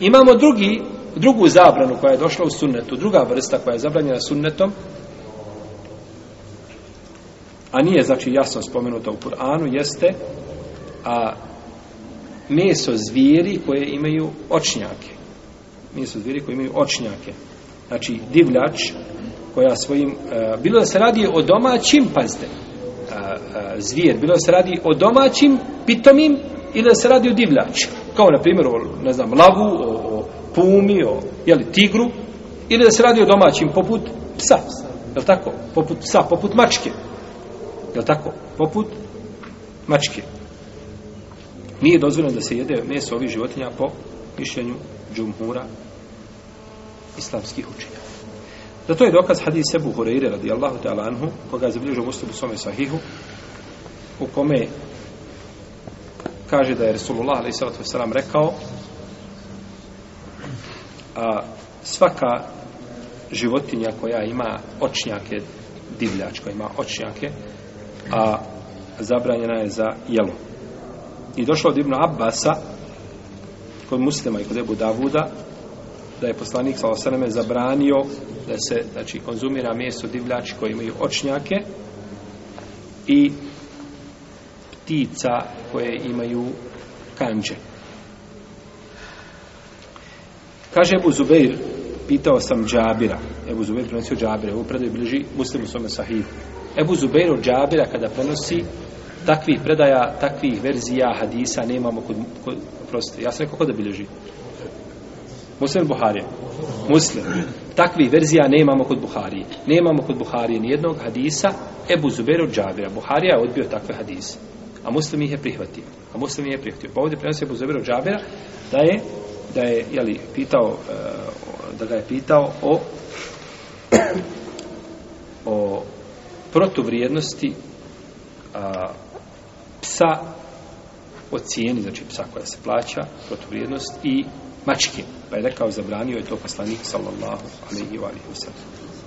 Imamo drugi, drugu zabranu koja je došla u sunnetu, druga vrsta koja je zabranjena sunnetom, a nije znači jasno spomenuta u Kur'anu, jeste a meso zvijeri koje imaju očnjake. Meso zvijeri koje imaju očnjake. Znači divljač koja svojim, a, bilo da se radi o domaćim, pazite, a, a, zvijer, bilo da se radi o domaćim pitomim ili da se radi o divljači. Kao na primjer o, ne znam, lavu, o, o pumi, o jeli, tigru, ili da se radi o domaćim poput psa. Je tako? Poput psa, poput mačke. Je tako? Poput mačke. Nije dozvoljeno da se jede meso ovih životinja po mišljenju džumhura islamskih učenja. Zato je dokaz hadis Ebu Hureyre radijallahu ta'ala anhu, koga je zabilježio muslim u svome sahihu, u kome kaže da je Resulullah alaih wasalam rekao a svaka životinja koja ima očnjake divljač koja ima očnjake a zabranjena je za jelo. I došlo od Ibn Abbasa kod muslima i kod Ebu Davuda da je poslanik sa osaname zabranio da se znači, konzumira meso divljači koji imaju očnjake i ptica koje imaju kanđe. Kaže Ebu Zubeir, pitao sam Džabira, Ebu Zubeir prenosio Džabira, ovu predaju bliži muslimu svome sahihu. Ebu Zubeir od Džabira kada prenosi takvih predaja, takvih verzija hadisa nemamo kod, kod prosti, ja sam rekao kod da bilježi? Muslim Buharije. Muslim. Takvih verzija nemamo kod Buharije. Nemamo kod Buharije ni jednog hadisa Ebu Zubeir od Džabira. Buharija je odbio takve hadise. A muslim ih je prihvatio. A muslim ih je prihvatio. Pa ovdje prenosi Ebu Zubir od Džabira da je da je jeli, pitao eh, da ga je pitao o o protuvrijednosti a, psa o cijeni, znači psa koja se plaća, protuvrijednost i mačke. Pa je rekao, zabranio je to poslanik, sallallahu alaihi wa alaihi wa sallam.